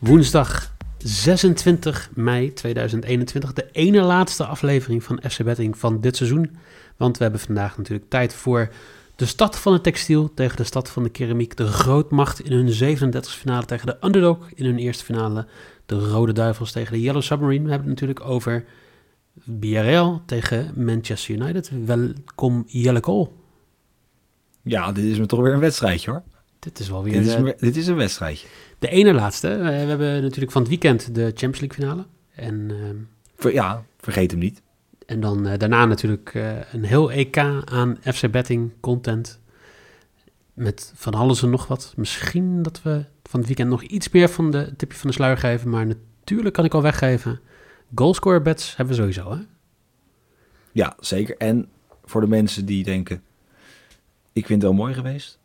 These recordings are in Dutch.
Woensdag 26 mei 2021, de ene laatste aflevering van FC Betting van dit seizoen. Want we hebben vandaag natuurlijk tijd voor de stad van het textiel tegen de stad van de keramiek. De grootmacht in hun 37e finale tegen de underdog in hun eerste finale. De Rode Duivels tegen de Yellow Submarine. We hebben het natuurlijk over BRL tegen Manchester United. Welkom Jelle Kool. Ja, dit is me toch weer een wedstrijdje hoor. Dit is wel weer... Dit is, eh, een, dit is een wedstrijdje. de ene laatste. Eh, We hebben natuurlijk van het weekend de Champions League finale. En... ehm, Ver- ja, vergeet hem niet. En dan eh, daarna natuurlijk een heel EK aan FC Betting content. Met van alles en nog wat. Misschien dat we van het weekend nog iets meer van de tipje van de sluier geven. Maar natuurlijk kan ik al weggeven. Goalscorer bets hebben we sowieso, hè? Ja, zeker. En voor de mensen die denken, ik vind het wel mooi geweest.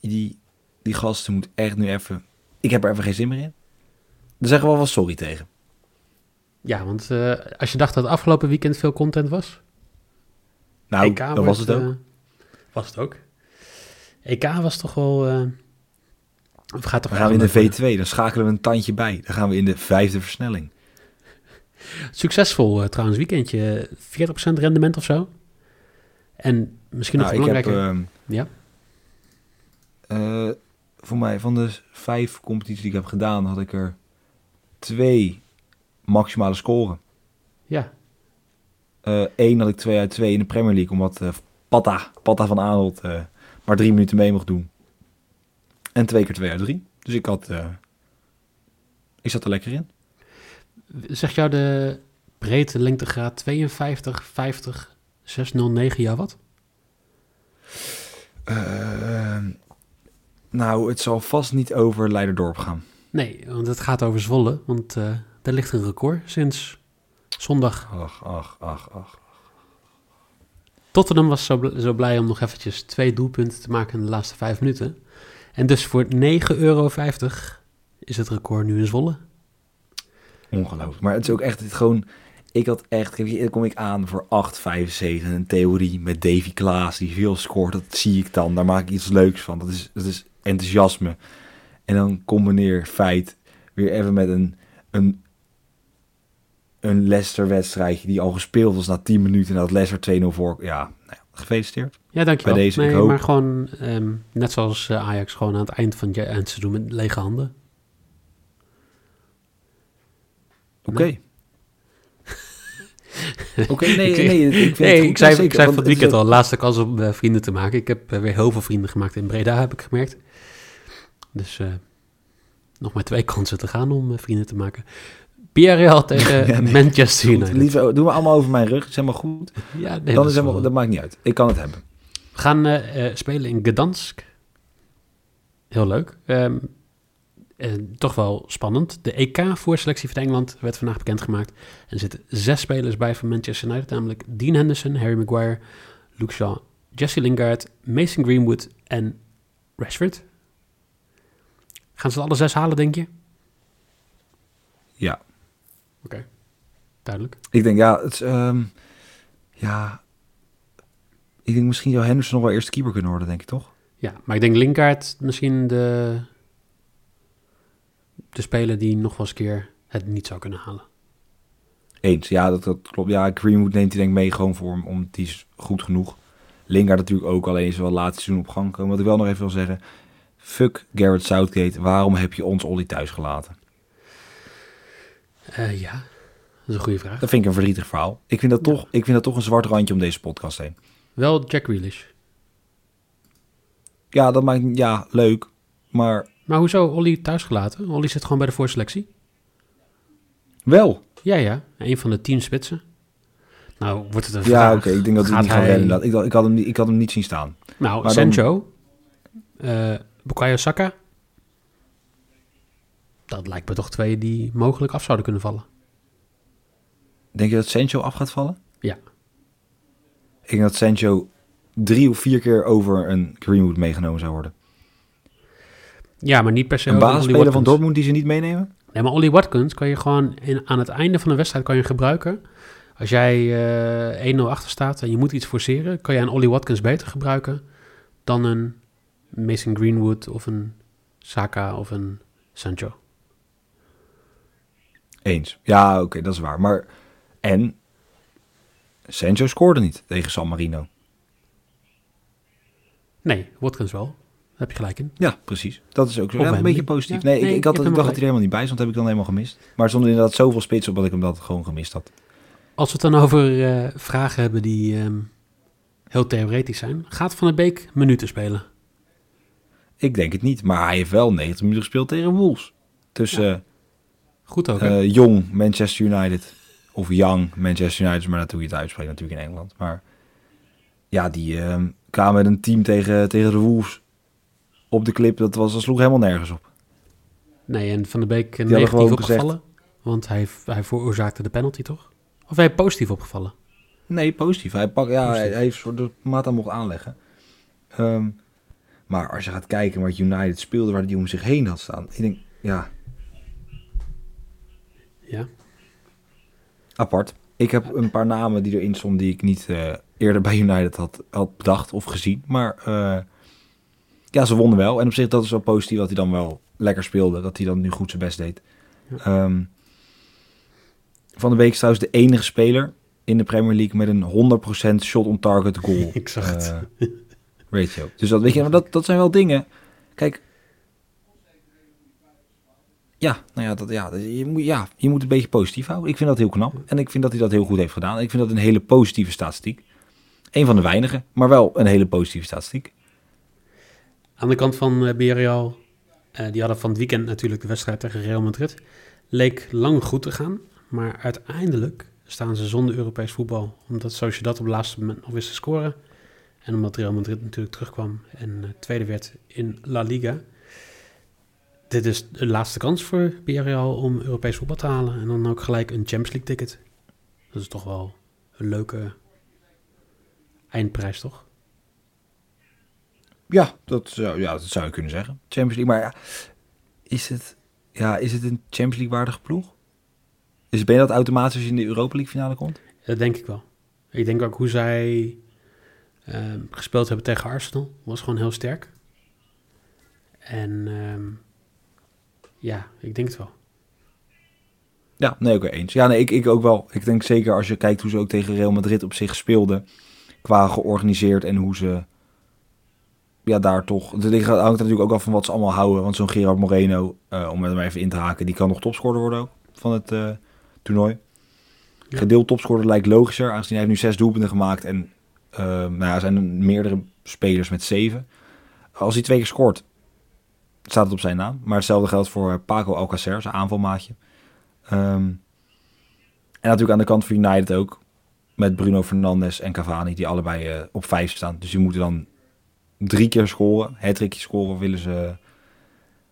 Die, die gasten moeten echt nu even, ik heb er even geen zin meer in. Dan zeggen we wel sorry tegen. Ja, want eh, als je dacht dat het afgelopen weekend veel content was. Nou, EK dat wordt, was het ook. eh, was het ook. EK was toch wel... eh of gaat toch Dan gaan we in de eigenlijk- V2, dan schakelen we een tandje bij. Dan gaan we in de vijfde versnelling. Succesvol eh, trouwens weekendje. 40% rendement of zo. En misschien nog Nou, heb belangrijker... ehm, ja. eh, voor mij van de vijf competities die ik heb gedaan, had ik er twee maximale scoren. Ja, Eén had ik 2 uit 2 in de Premier League, omdat eh Patta, Patta van Aanholt eh, maar drie minuten mee mocht doen. En twee keer 2 uit 3. Dus ik had, eh, ik zat er lekker in. Zeg jou de breedte lengtegraad 52, 50, 609, ja wat? Eh, nou, het zal vast niet over Leiderdorp gaan. Nee, want het gaat over Zwolle, want eh daar ligt een record sinds zondag. Ach, ach, ach, ach. Tottenham was zo, bl- zo blij om nog eventjes twee doelpunten te maken in de laatste vijf minuten. En dus voor 9,50 euro is het record nu in Zwolle. Ongelooflijk. Maar het is ook echt het gewoon... Ik had echt... Dan kom ik aan voor 8,75. Een theorie met Davy Klaas die veel scoort. Dat zie ik dan. Daar maak ik iets leuks van. Dat is, dat is enthousiasme. En dan combineer feit weer even met een... een een Leicester-wedstrijdje die al gespeeld was na 10 minuten en dat Leicester 2-0 voor. Ja, nou ja, gefeliciteerd. Ja, dankjewel. Bij deze, nee, ik hoop- maar gewoon ehm, net zoals eh, Ajax gewoon aan het eind van het eindseizoen met lege handen. Oké. Oké, nee, Ik- nee, ik nee, zei, Zeker, ik zei want van het weekend al, laatste kans om eh, vrienden te maken. Ik heb eh, weer heel veel vrienden gemaakt in Breda, heb ik gemerkt. Dus eh, nog maar twee kansen te gaan om vrienden te maken. Villarreal tegen Ja, nee. Manchester Goed, United. Liever, doe maar allemaal over mijn rug. is helemaal goed. Ja, nee, Dan dat is is helemaal, wel- dat maakt niet uit. Ik kan het hebben. We gaan spelen in Gdansk. Heel leuk. Ehm, eh, toch wel spannend. De EK-voorselectie van Engeland werd vandaag bekendgemaakt. En er zitten zes spelers bij van Manchester United. Namelijk Dean Henderson, Harry Maguire, Luke Shaw, Jesse Lingard, Mason Greenwood en Rashford. Gaan ze alle zes halen, denk je? Ja. Duidelijk. Ik denk, ja, het ehm, ja. Ik denk misschien zou Henderson nog wel eerst keeper kunnen worden, denk ik toch? Ja, maar ik denk Lingard misschien de, de speler die nog wel eens een keer het niet zou kunnen halen. Eens, ja, dat, dat klopt. Ja, Greenwood neemt hij denk ik mee gewoon voor hem, om die is goed genoeg. Lingard natuurlijk ook, alleen is wel laatste seizoen op gang komen. Wat ik wel nog even wil zeggen, fuck Garrett Southgate, waarom heb je ons Ollie thuis gelaten? Eh, ja, dat is een goede vraag. Dat vind ik een verdrietig verhaal. Ik vind dat, toch, ik vind dat toch een zwart randje om deze podcast heen. Wel Jack Grealish. Ja, dat maakt, ja, leuk, maar Maar hoezo Olly thuis gelaten? Olly zit gewoon bij de voorselectie. wel. Ja, ja. Een van de tien spitsen. Nou, wordt het een Ja, vraag. oké. ik denk dat hij niet gaat hij- rennen. Ik, ik, had hem, niet- ik had hem niet zien staan. Nou, Maar dan- Sancho, eh Bukayo Saka. Dat lijkt me toch twee die mogelijk af zouden kunnen vallen. Denk je dat Sancho af gaat vallen? Ja. Ik denk dat Sancho drie of vier keer over een Greenwood meegenomen zou worden. Ja, maar niet per se Een basisspeler van. Dortmund die ze niet meenemen? Nee, maar Ollie Watkins kan je gewoon in, aan het einde van de wedstrijd kan je gebruiken. Als jij eh 1-0 achter staat en je moet iets forceren, kan je een Ollie Watkins beter gebruiken dan een Mason Greenwood of een Saka of een Sancho. Eens. Ja, oké, dat is waar. Maar, en Sancho scoorde niet tegen San Marino. Nee, Watkins wel. Daar heb je gelijk in. Ja, precies. Dat is ook zo. Ja, een beetje positief. Ja, nee, nee, ik, ik, had, ik dacht helemaal dat hij er helemaal niet bij stond. heb ik dan helemaal gemist. Maar er stonden inderdaad zoveel spits op dat ik hem dat gewoon gemist had. Als we het dan over eh, vragen hebben die ehm, heel theoretisch zijn, gaat Van der Beek minuten spelen? Ik denk het niet. Maar hij heeft wel 90 minuten gespeeld tegen Wolves. Tussen Goed ook, eh, jong Manchester United. Of young Manchester United. Maar dat hoe je het uitspreekt natuurlijk in Engeland. Maar ja, die ehm kwamen met een team tegen, tegen de Wolves op de clip. Dat, was, dat sloeg helemaal nergens op. Nee, en Van der Beek hadden negatief gewoon opgevallen. Want hij, hij veroorzaakte de penalty, toch? Of hij positief opgevallen? Nee, positief. Hij, pak, ja, hij, Positief. hij heeft de maat aan mocht aanleggen. Ehm, maar als je gaat kijken wat United speelde, waar die om zich heen had staan. Ik denk, ja, Ja. apart. Ik heb een paar namen die erin stonden die ik niet eh, eerder bij United had, had bedacht of gezien. Maar eh, ja, ze wonnen wel. En op zich dat is wel positief dat hij dan wel lekker speelde. Dat hij dan nu goed zijn best deed. Ja. Ehm, Van de Beek is trouwens de enige speler in de Premier League met een 100% shot on target goal. Ik zag het. eh, ratio. Dus dat weet je, maar dat, dat zijn wel dingen. Kijk. Ja, nou ja, dat, ja, je, moet, ja, je moet een beetje positief houden. Ik vind dat heel knap. En ik vind dat hij dat heel goed heeft gedaan. Ik vind dat een hele positieve statistiek. Eén van de weinigen, maar wel een hele positieve statistiek. Aan de kant van eh BRL, eh, die hadden van het weekend natuurlijk de wedstrijd tegen Real Madrid. Leek lang goed te gaan, maar uiteindelijk staan ze zonder Europees voetbal. Omdat Sociedad op het laatste moment nog wist te scoren. En omdat Real Madrid natuurlijk terugkwam en eh, tweede werd in La Liga. Dit is de laatste kans voor BRL om Europees voetbal te halen. En dan ook gelijk een Champions League ticket. Dat is toch wel een leuke eindprijs, toch? Ja, dat zou, ja, dat zou je kunnen zeggen. Champions League, maar ja, is het, ja, is het een Champions League waardige ploeg? Is, ben je dat automatisch als je in de Europa League finale komt? Dat denk ik wel. Ik denk ook hoe zij ehm, gespeeld hebben tegen Arsenal. Was gewoon heel sterk. En ehm, ja, ik denk het wel. Ja, nee, oké, eens. Ja, nee, ik, ik ook wel. Ik denk zeker als je kijkt hoe ze ook tegen Real Madrid op zich speelden. Qua georganiseerd en hoe ze... Ja, daar toch... Het hangt natuurlijk ook af van wat ze allemaal houden. Want zo'n Gerard Moreno, eh, om er maar even in te haken... die kan nog topscorer worden ook van het eh, toernooi. Ja. Gedeeld topscorer lijkt logischer. Aangezien hij heeft nu zes doelpunten gemaakt. En eh, nou ja, er zijn meerdere spelers met zeven. Als hij twee keer scoort, staat het op zijn naam. Maar hetzelfde geldt voor Paco Alcacer, zijn aanvalmaatje. Ehm, en natuurlijk aan de kant van United ook. Met Bruno Fernandes en Cavani, die allebei op vijf staan. Dus die moeten dan drie keer scoren. Hattrickje scoren, willen ze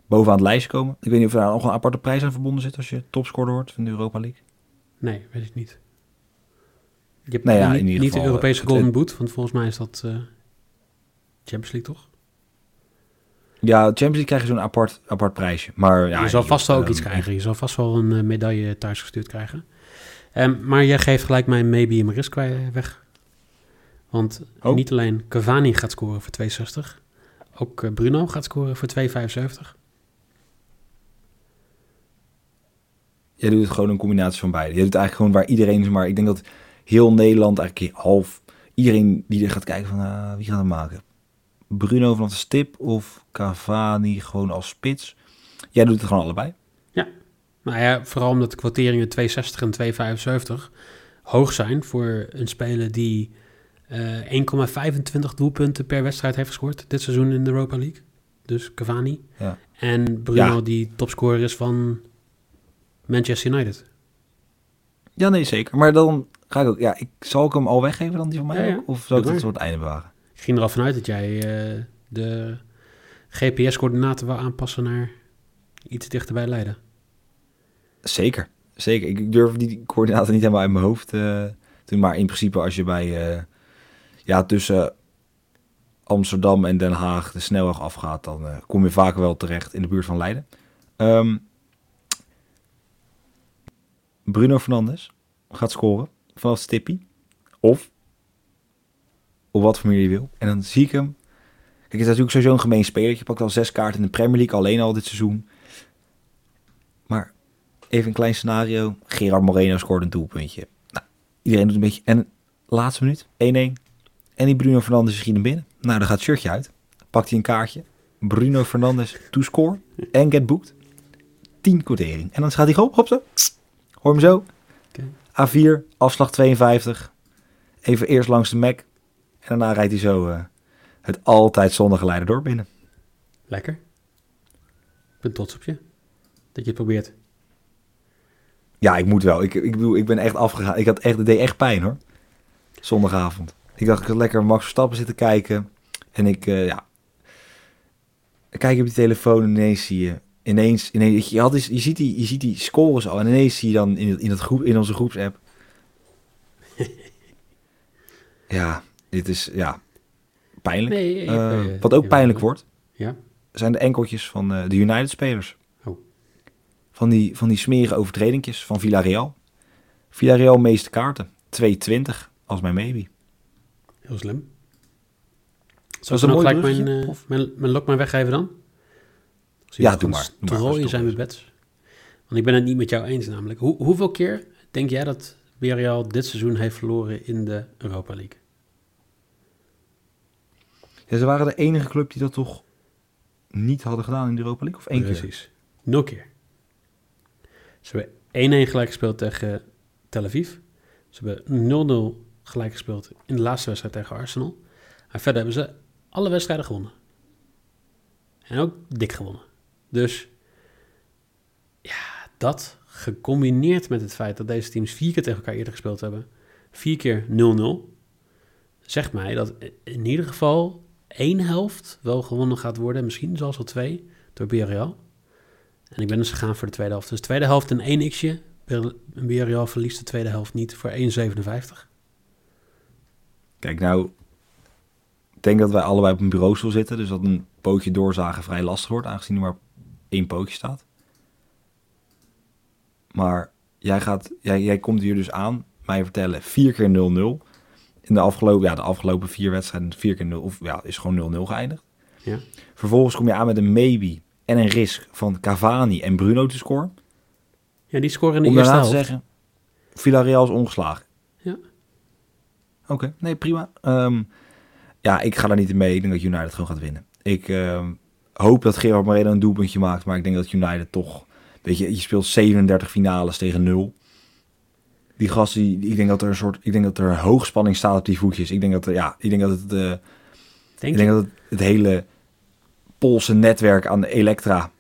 bovenaan het lijstje komen. Ik weet niet of er daar nog een aparte prijs aan verbonden zit als je topscorer wordt van de Europa League. Nee, weet ik niet. Je hebt Nou ja, niet, in ieder niet de Europese het- Golden Boot, want volgens mij is dat eh, Champions League, toch? Ja, Champions League krijg je zo'n apart, apart prijsje. Maar ja, je zal vast wel ook ehm, iets krijgen. Je zal vast wel een eh, medaille thuis gestuurd krijgen. Ehm, maar jij geeft gelijk mijn maybe en mijn risk weg. Want Oh. niet alleen Cavani gaat scoren voor 2,60. Ook eh, Bruno gaat scoren voor 2,75. Jij doet het gewoon een combinatie van beide. Je doet eigenlijk gewoon waar iedereen, zeg maar, ik denk dat heel Nederland eigenlijk half, iedereen die er gaat kijken van, ah, wie gaat het maken? Bruno vanaf de stip of Cavani gewoon als spits? Jij doet het gewoon allebei. Nou ja, vooral omdat de kwoteringen 2,60 en 2,75 hoog zijn voor een speler die 1,25 doelpunten per wedstrijd heeft gescoord dit seizoen in de Europa League. Dus Cavani. Ja. En Bruno Ja. die topscorer is van Manchester United. Ja, nee, zeker. Maar dan Ga ik ook. Ja, ik, zal ik hem al weggeven dan die van mij? Ja? Of zal ik Doe het einde bewaren? Ik ging er al vanuit dat jij eh, de GPS-coördinaten wil aanpassen naar iets dichter bij Leiden. Zeker. Zeker. Ik durf die coördinaten niet helemaal uit mijn hoofd eh, te doen. Maar in principe als je bij... eh, ja, tussen Amsterdam en Den Haag de snelweg afgaat... dan eh, kom je vaak wel terecht in de buurt van Leiden. Ehm, Bruno Fernandes gaat scoren vanaf Stippie. Of op wat voor manier je wil. En dan zie ik hem... Kijk, het is natuurlijk sowieso een gemeen speler. Je pakt al zes kaarten in de Premier League alleen al dit seizoen. Maar even een klein scenario. Gerard Moreno scoort een doelpuntje. Nou, iedereen doet een beetje... En laatste minuut, 1-1. En die Bruno Fernandes schiet hem binnen. Nou, dan gaat het shirtje uit. Pakt hij een kaartje. Bruno Fernandes to score. En get booked. 10 quotering. En dan gaat hij gewoon, hop zo. Hoor hem zo. Oké. A4, afslag 52. Even eerst langs de Mac. En daarna rijdt hij zo eh, het altijd zonnige door binnen. Lekker. Ik ben trots op je. Dat je het probeert. Ja, ik moet wel. Ik, ik bedoel, ik ben echt afgegaan. Ik had echt, het deed echt pijn hoor. Zondagavond. Ik dacht, ik had lekker Max Verstappen zitten kijken. En ik, eh, ja. Ik kijk op die telefoon en ineens zie je... Ineens, ineens je, had je, ziet die, je ziet die scores al. En ineens zie je dan in, in, het groep, in onze groepsapp... ja, dit is, ja, pijnlijk. Nee, ik, Eh, wat ook pijnlijk wordt, Ja. zijn de enkeltjes van eh, de United-spelers. Oh. Van die, van die smerige overtredingjes van Villarreal. Villarreal meeste kaarten. 2,20 als mijn maybe. Heel slim. Ik een dan mooi gelijk mijn, eh, of? mijn, mijn lok maar weggeven dan? Ja, doe maar, doe maar, het zijn met bets. Want ik ben het niet met jou eens namelijk. Hoe, hoeveel keer denk jij dat Villarreal dit seizoen heeft verloren in de Europa League? Ja, ze waren de enige club die dat toch niet hadden gedaan in de Europa League? Of één keer? Precies. Nul keer. Ze hebben 1-1 gelijk gespeeld tegen Tel Aviv. Ze hebben 0-0 gelijk gespeeld in de laatste wedstrijd tegen Arsenal. En verder hebben ze alle wedstrijden gewonnen. En ook dik gewonnen. Dus ja, dat gecombineerd met het feit dat deze teams vier keer tegen elkaar eerder gespeeld hebben. Vier keer 0-0. Zegt mij dat in ieder geval één helft wel gewonnen gaat worden. Misschien zelfs wel twee door Villarreal. En ik ben dus gegaan voor de tweede helft. Dus tweede helft een 1 x'je. Villarreal verliest de tweede helft niet voor 1,57. Kijk, nou, ik denk dat wij allebei op een bureaustoel zitten. Dus dat een pootje doorzagen vrij lastig wordt, aangezien er maar één pootje staat. Maar jij, gaat, jij, jij komt hier dus aan, mij vertellen, vier keer 0-0. In de afgelopen, ja, de afgelopen vier wedstrijden, vier keer 0, of ja, is gewoon 0-0 geëindigd. Ja. Vervolgens kom je aan met een maybe en een risk van Cavani en Bruno te scoren. Ja, die scoren in de Om eerste daarna te helft. zeggen, Villarreal is ongeslagen. Ja. Oké, nee, prima. Ehm, ja, ik ga daar niet in mee. Ik denk dat United gewoon gaat winnen. Ik ehm, hoop dat Gerard Moreno een doelpuntje maakt, maar ik denk dat United toch... Weet je, je speelt 37 finales tegen 0. Die gasten, die, ik denk dat er een soort... Ik denk dat er hoogspanning staat op die voetjes. Ik denk dat er, ja, ik denk dat het... eh, ik denk dat het, het hele Poolse netwerk aan de Elektra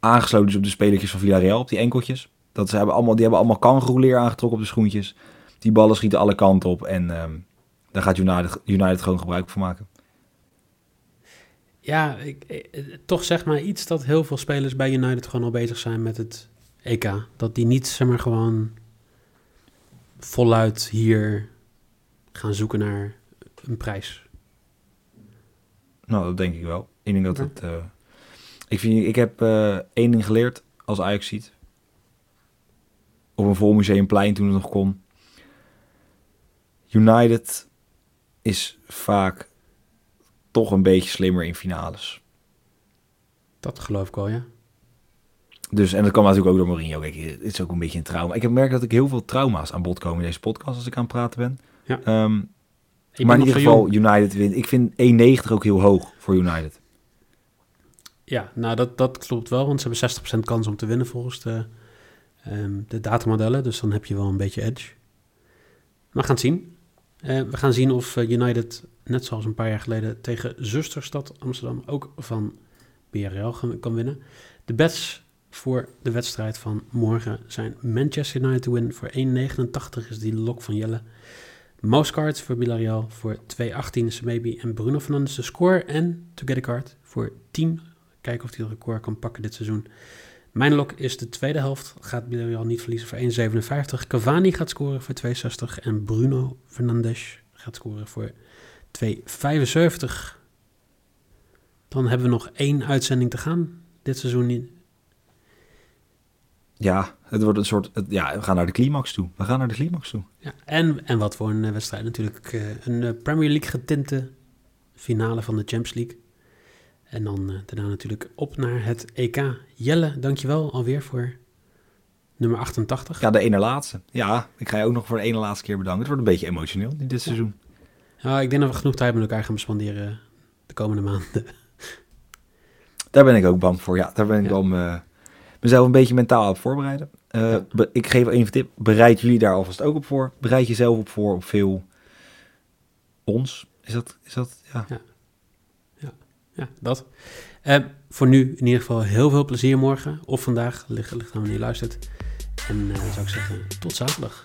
aangesloten is op de spelertjes van Villarreal, op die enkeltjes. Dat ze hebben allemaal, die hebben allemaal kangeroeleer aangetrokken op de schoentjes. Die ballen schieten alle kanten op en ehm, daar gaat United, United gewoon gebruik van maken. Ja, ik, eh, toch zeg maar iets dat heel veel spelers bij United gewoon al bezig zijn met het EK. Dat die niet, zeg maar, gewoon voluit hier gaan zoeken naar een prijs. Nou, dat denk ik wel. Ik denk dat het... eh, ik, vind, ik heb eh, één ding geleerd als Ajax ziet. Op een vol museumplein toen het nog kon. United is vaak toch een beetje slimmer in finales. Dat geloof ik wel, ja. Dus, en dat kwam natuurlijk ook door Mourinho. Kijk, het is ook een beetje een trauma. Ik heb gemerkt dat ik heel veel trauma's aan bod komen in deze podcast als ik aan het praten ben. Ja. Ehm, maar in ieder geval, jong. United wint. Ik vind 1,90 ook heel hoog voor United. Ja, nou dat, dat klopt wel, want ze hebben 60% kans om te winnen volgens de, ehm, de datamodellen. Dus dan heb je wel een beetje edge. Maar we gaan het zien. Eh, we gaan zien of eh, United, net zoals een paar jaar geleden, tegen zusterstad Amsterdam ook van BRL kan winnen. De bets voor de wedstrijd van morgen zijn Manchester United to win voor 1,89 is die lok van Jelle. Most cards voor Villarreal voor 2,18 Semebi en Bruno Fernandes de score. En to get a card voor 10. Kijken of hij het record kan pakken dit seizoen. Mijn lok is de tweede helft. Gaat Villarreal niet verliezen voor 1,57. Cavani gaat scoren voor 2,60. En Bruno Fernandes gaat scoren voor 2,75. Dan hebben we nog één uitzending te gaan dit seizoen. niet. Ja, het wordt een soort... het- ja, we gaan naar de climax toe. We gaan naar de climax toe. Ja, en, en wat voor een wedstrijd natuurlijk. eh, een eh, Premier League getinte finale van de Champions League. En dan eh, daarna natuurlijk op naar het EK. Jelle, dankjewel alweer voor nummer 88. Ja, de ene laatste. Ja, ik ga je ook nog voor de ene laatste keer bedanken. Het wordt een beetje emotioneel in dit seizoen. Ja, ik denk dat we genoeg tijd met elkaar gaan spenderen de komende maanden. Daar ben ik ook bang voor. Ja, daar ben ik Ja. wel me- mezelf een beetje mentaal op voorbereiden. Eh, Ja. ik geef even een tip. Bereid jullie daar alvast ook op voor. Bereid jezelf op voor op veel ons. Is dat, is dat, ja. Ja, dat. Eh, voor nu in ieder geval heel veel plezier morgen. Of vandaag, ligt, aan wanneer je luistert. En dan zou ik zeggen, tot zaterdag.